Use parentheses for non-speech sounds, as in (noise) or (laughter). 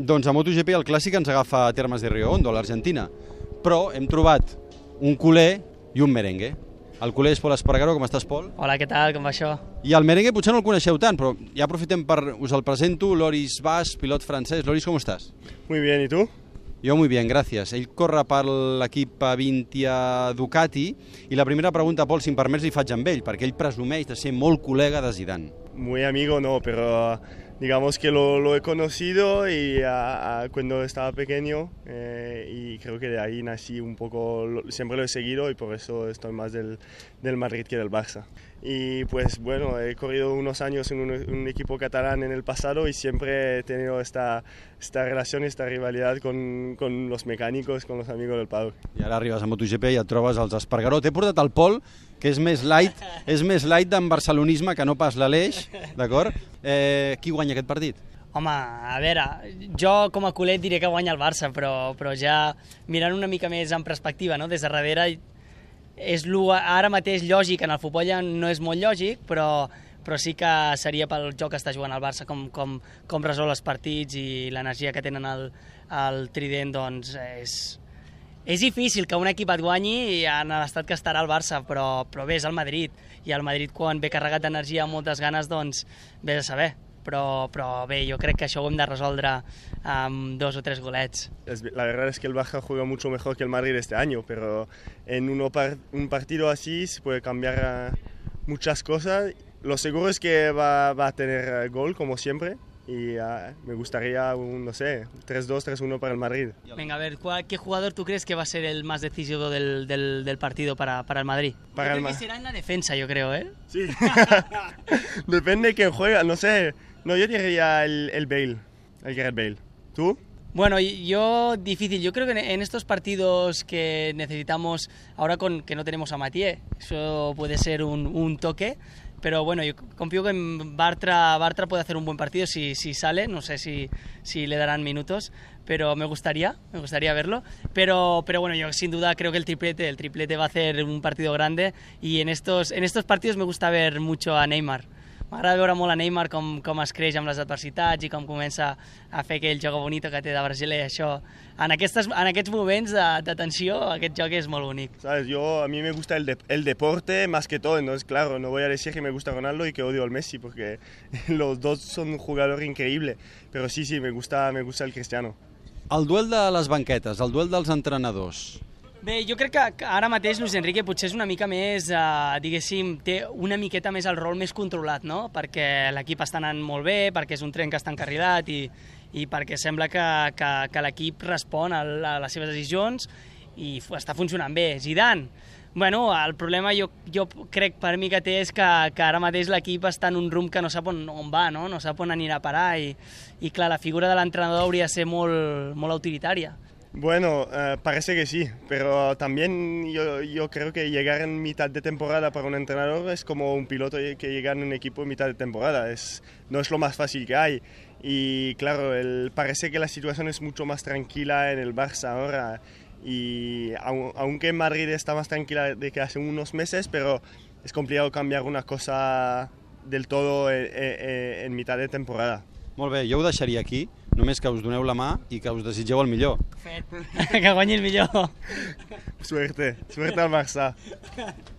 Doncs a MotoGP el clàssic ens agafa a termes de Rio Hondo, a l'Argentina. Però hem trobat un culer i un merengue. El culer és Pol Espargaró, com estàs, Pol? Hola, què tal? Com va això? I el merengue potser no el coneixeu tant, però ja aprofitem per... Us el presento, Loris Bas, pilot francès. Loris, com estàs? Muy bien, ¿y tú? Jo muy bien, gràcies. Ell corre per l'equip Vintia Ducati i la primera pregunta, Pol, si em permets, li faig amb ell, perquè ell presumeix de ser molt col·lega de Zidane. Muy amigo no, pero digamos que lo, lo he conocido y a, a cuando estaba pequeño eh, y creo que de ahí nací un poco, lo, siempre lo he seguido y por eso estoy más del, del Madrid que del Barça. Y pues bueno, he corrido unos años en un, un, equipo catalán en el pasado y siempre he tenido esta, esta relación, esta rivalidad con, con los mecánicos, con los amigos del paddock. I ara arribes a MotoGP i et trobes els Espargaró. T'he portat el Pol, que és més light, és més light d'en barcelonisme que no pas l'Aleix, d'acord? Eh, qui guanya aquest partit? Home, a veure, jo com a culet diré que guanya el Barça, però, però ja mirant una mica més en perspectiva, no? des de darrere és ara mateix lògic, en el futbol ja no és molt lògic, però, però sí que seria pel joc que està jugant el Barça, com, com, com resol els partits i l'energia que tenen el, el Trident, doncs és, és difícil que un equip et guanyi en l'estat que estarà el Barça, però, però bé, és el Madrid, i el Madrid quan ve carregat d'energia amb moltes ganes, doncs vés a saber però, però bé, jo crec que això ho hem de resoldre amb dos o tres golets. La verdad es que el Barça juega mucho mejor que el Madrid este año, pero en uno par un partido así se puede cambiar muchas cosas. Lo seguro es que va, va a tener gol, como siempre, y uh, me gustaría un, no sé, 3-2, 3-1 para el Madrid. Venga, a ver, ¿qué jugador tú crees que va a ser el más decisivo del, del, del partido para, para, el Madrid? Para el creo que será en la defensa, yo creo, ¿eh? Sí. (laughs) (laughs) Depende de quién juega, no sé. No, yo diría el, el Bale, el Gareth Bale. ¿Tú? Bueno, yo difícil. Yo creo que en estos partidos que necesitamos, ahora con que no tenemos a Mathieu, eso puede ser un, un toque. Pero bueno, yo confío que Bartra, Bartra puede hacer un buen partido si, si sale. No sé si, si le darán minutos, pero me gustaría, me gustaría verlo. Pero, pero bueno, yo sin duda creo que el triplete, el triplete va a hacer un partido grande. Y en estos, en estos partidos me gusta ver mucho a Neymar. M'agrada veure molt a Neymar com, com es creix amb les adversitats i com comença a fer aquell joc bonito que té de Brasil i això. En, aquestes, en aquests moments de, de tensió, aquest joc és molt bonic. ¿Sabes? Yo, a mí me gusta el, de, el deporte más que todo, entonces claro, no voy a decir que me gusta Ronaldo y que odio al Messi, porque (laughs) los dos son un jugador increíble, pero sí, sí, me gusta, me gusta el Cristiano. El duel de les banquetes, el duel dels entrenadors. Bé, jo crec que ara mateix Luis Enrique potser és una mica més, eh, diguéssim, té una miqueta més el rol més controlat, no? Perquè l'equip està anant molt bé, perquè és un tren que està encarrilat i, i perquè sembla que, que, que l'equip respon a, a les seves decisions i està funcionant bé. Zidane, bueno, el problema jo, jo crec per mi que té és que, que ara mateix l'equip està en un rumb que no sap on, on va, no? no sap on anirà a parar i, i clar, la figura de l'entrenador hauria de ser molt, molt autoritària. Bueno, eh, parece que sí, pero también yo, creo que llegar en mitad de temporada para un entrenador es como un piloto que llega en un equipo en mitad de temporada, es, no es lo más fácil que hay. Y claro, parece que la situación es mucho más tranquila en el Barça ahora, y aunque en Madrid está más tranquila de que hace unos meses, pero es complicado cambiar una cosa del todo en, mitad de temporada. Molt bé, jo aquí, només que us doneu la mà i que us desitgeu el millor. Fet. (laughs) que guanyi el millor. Suerte, suerte al Barça.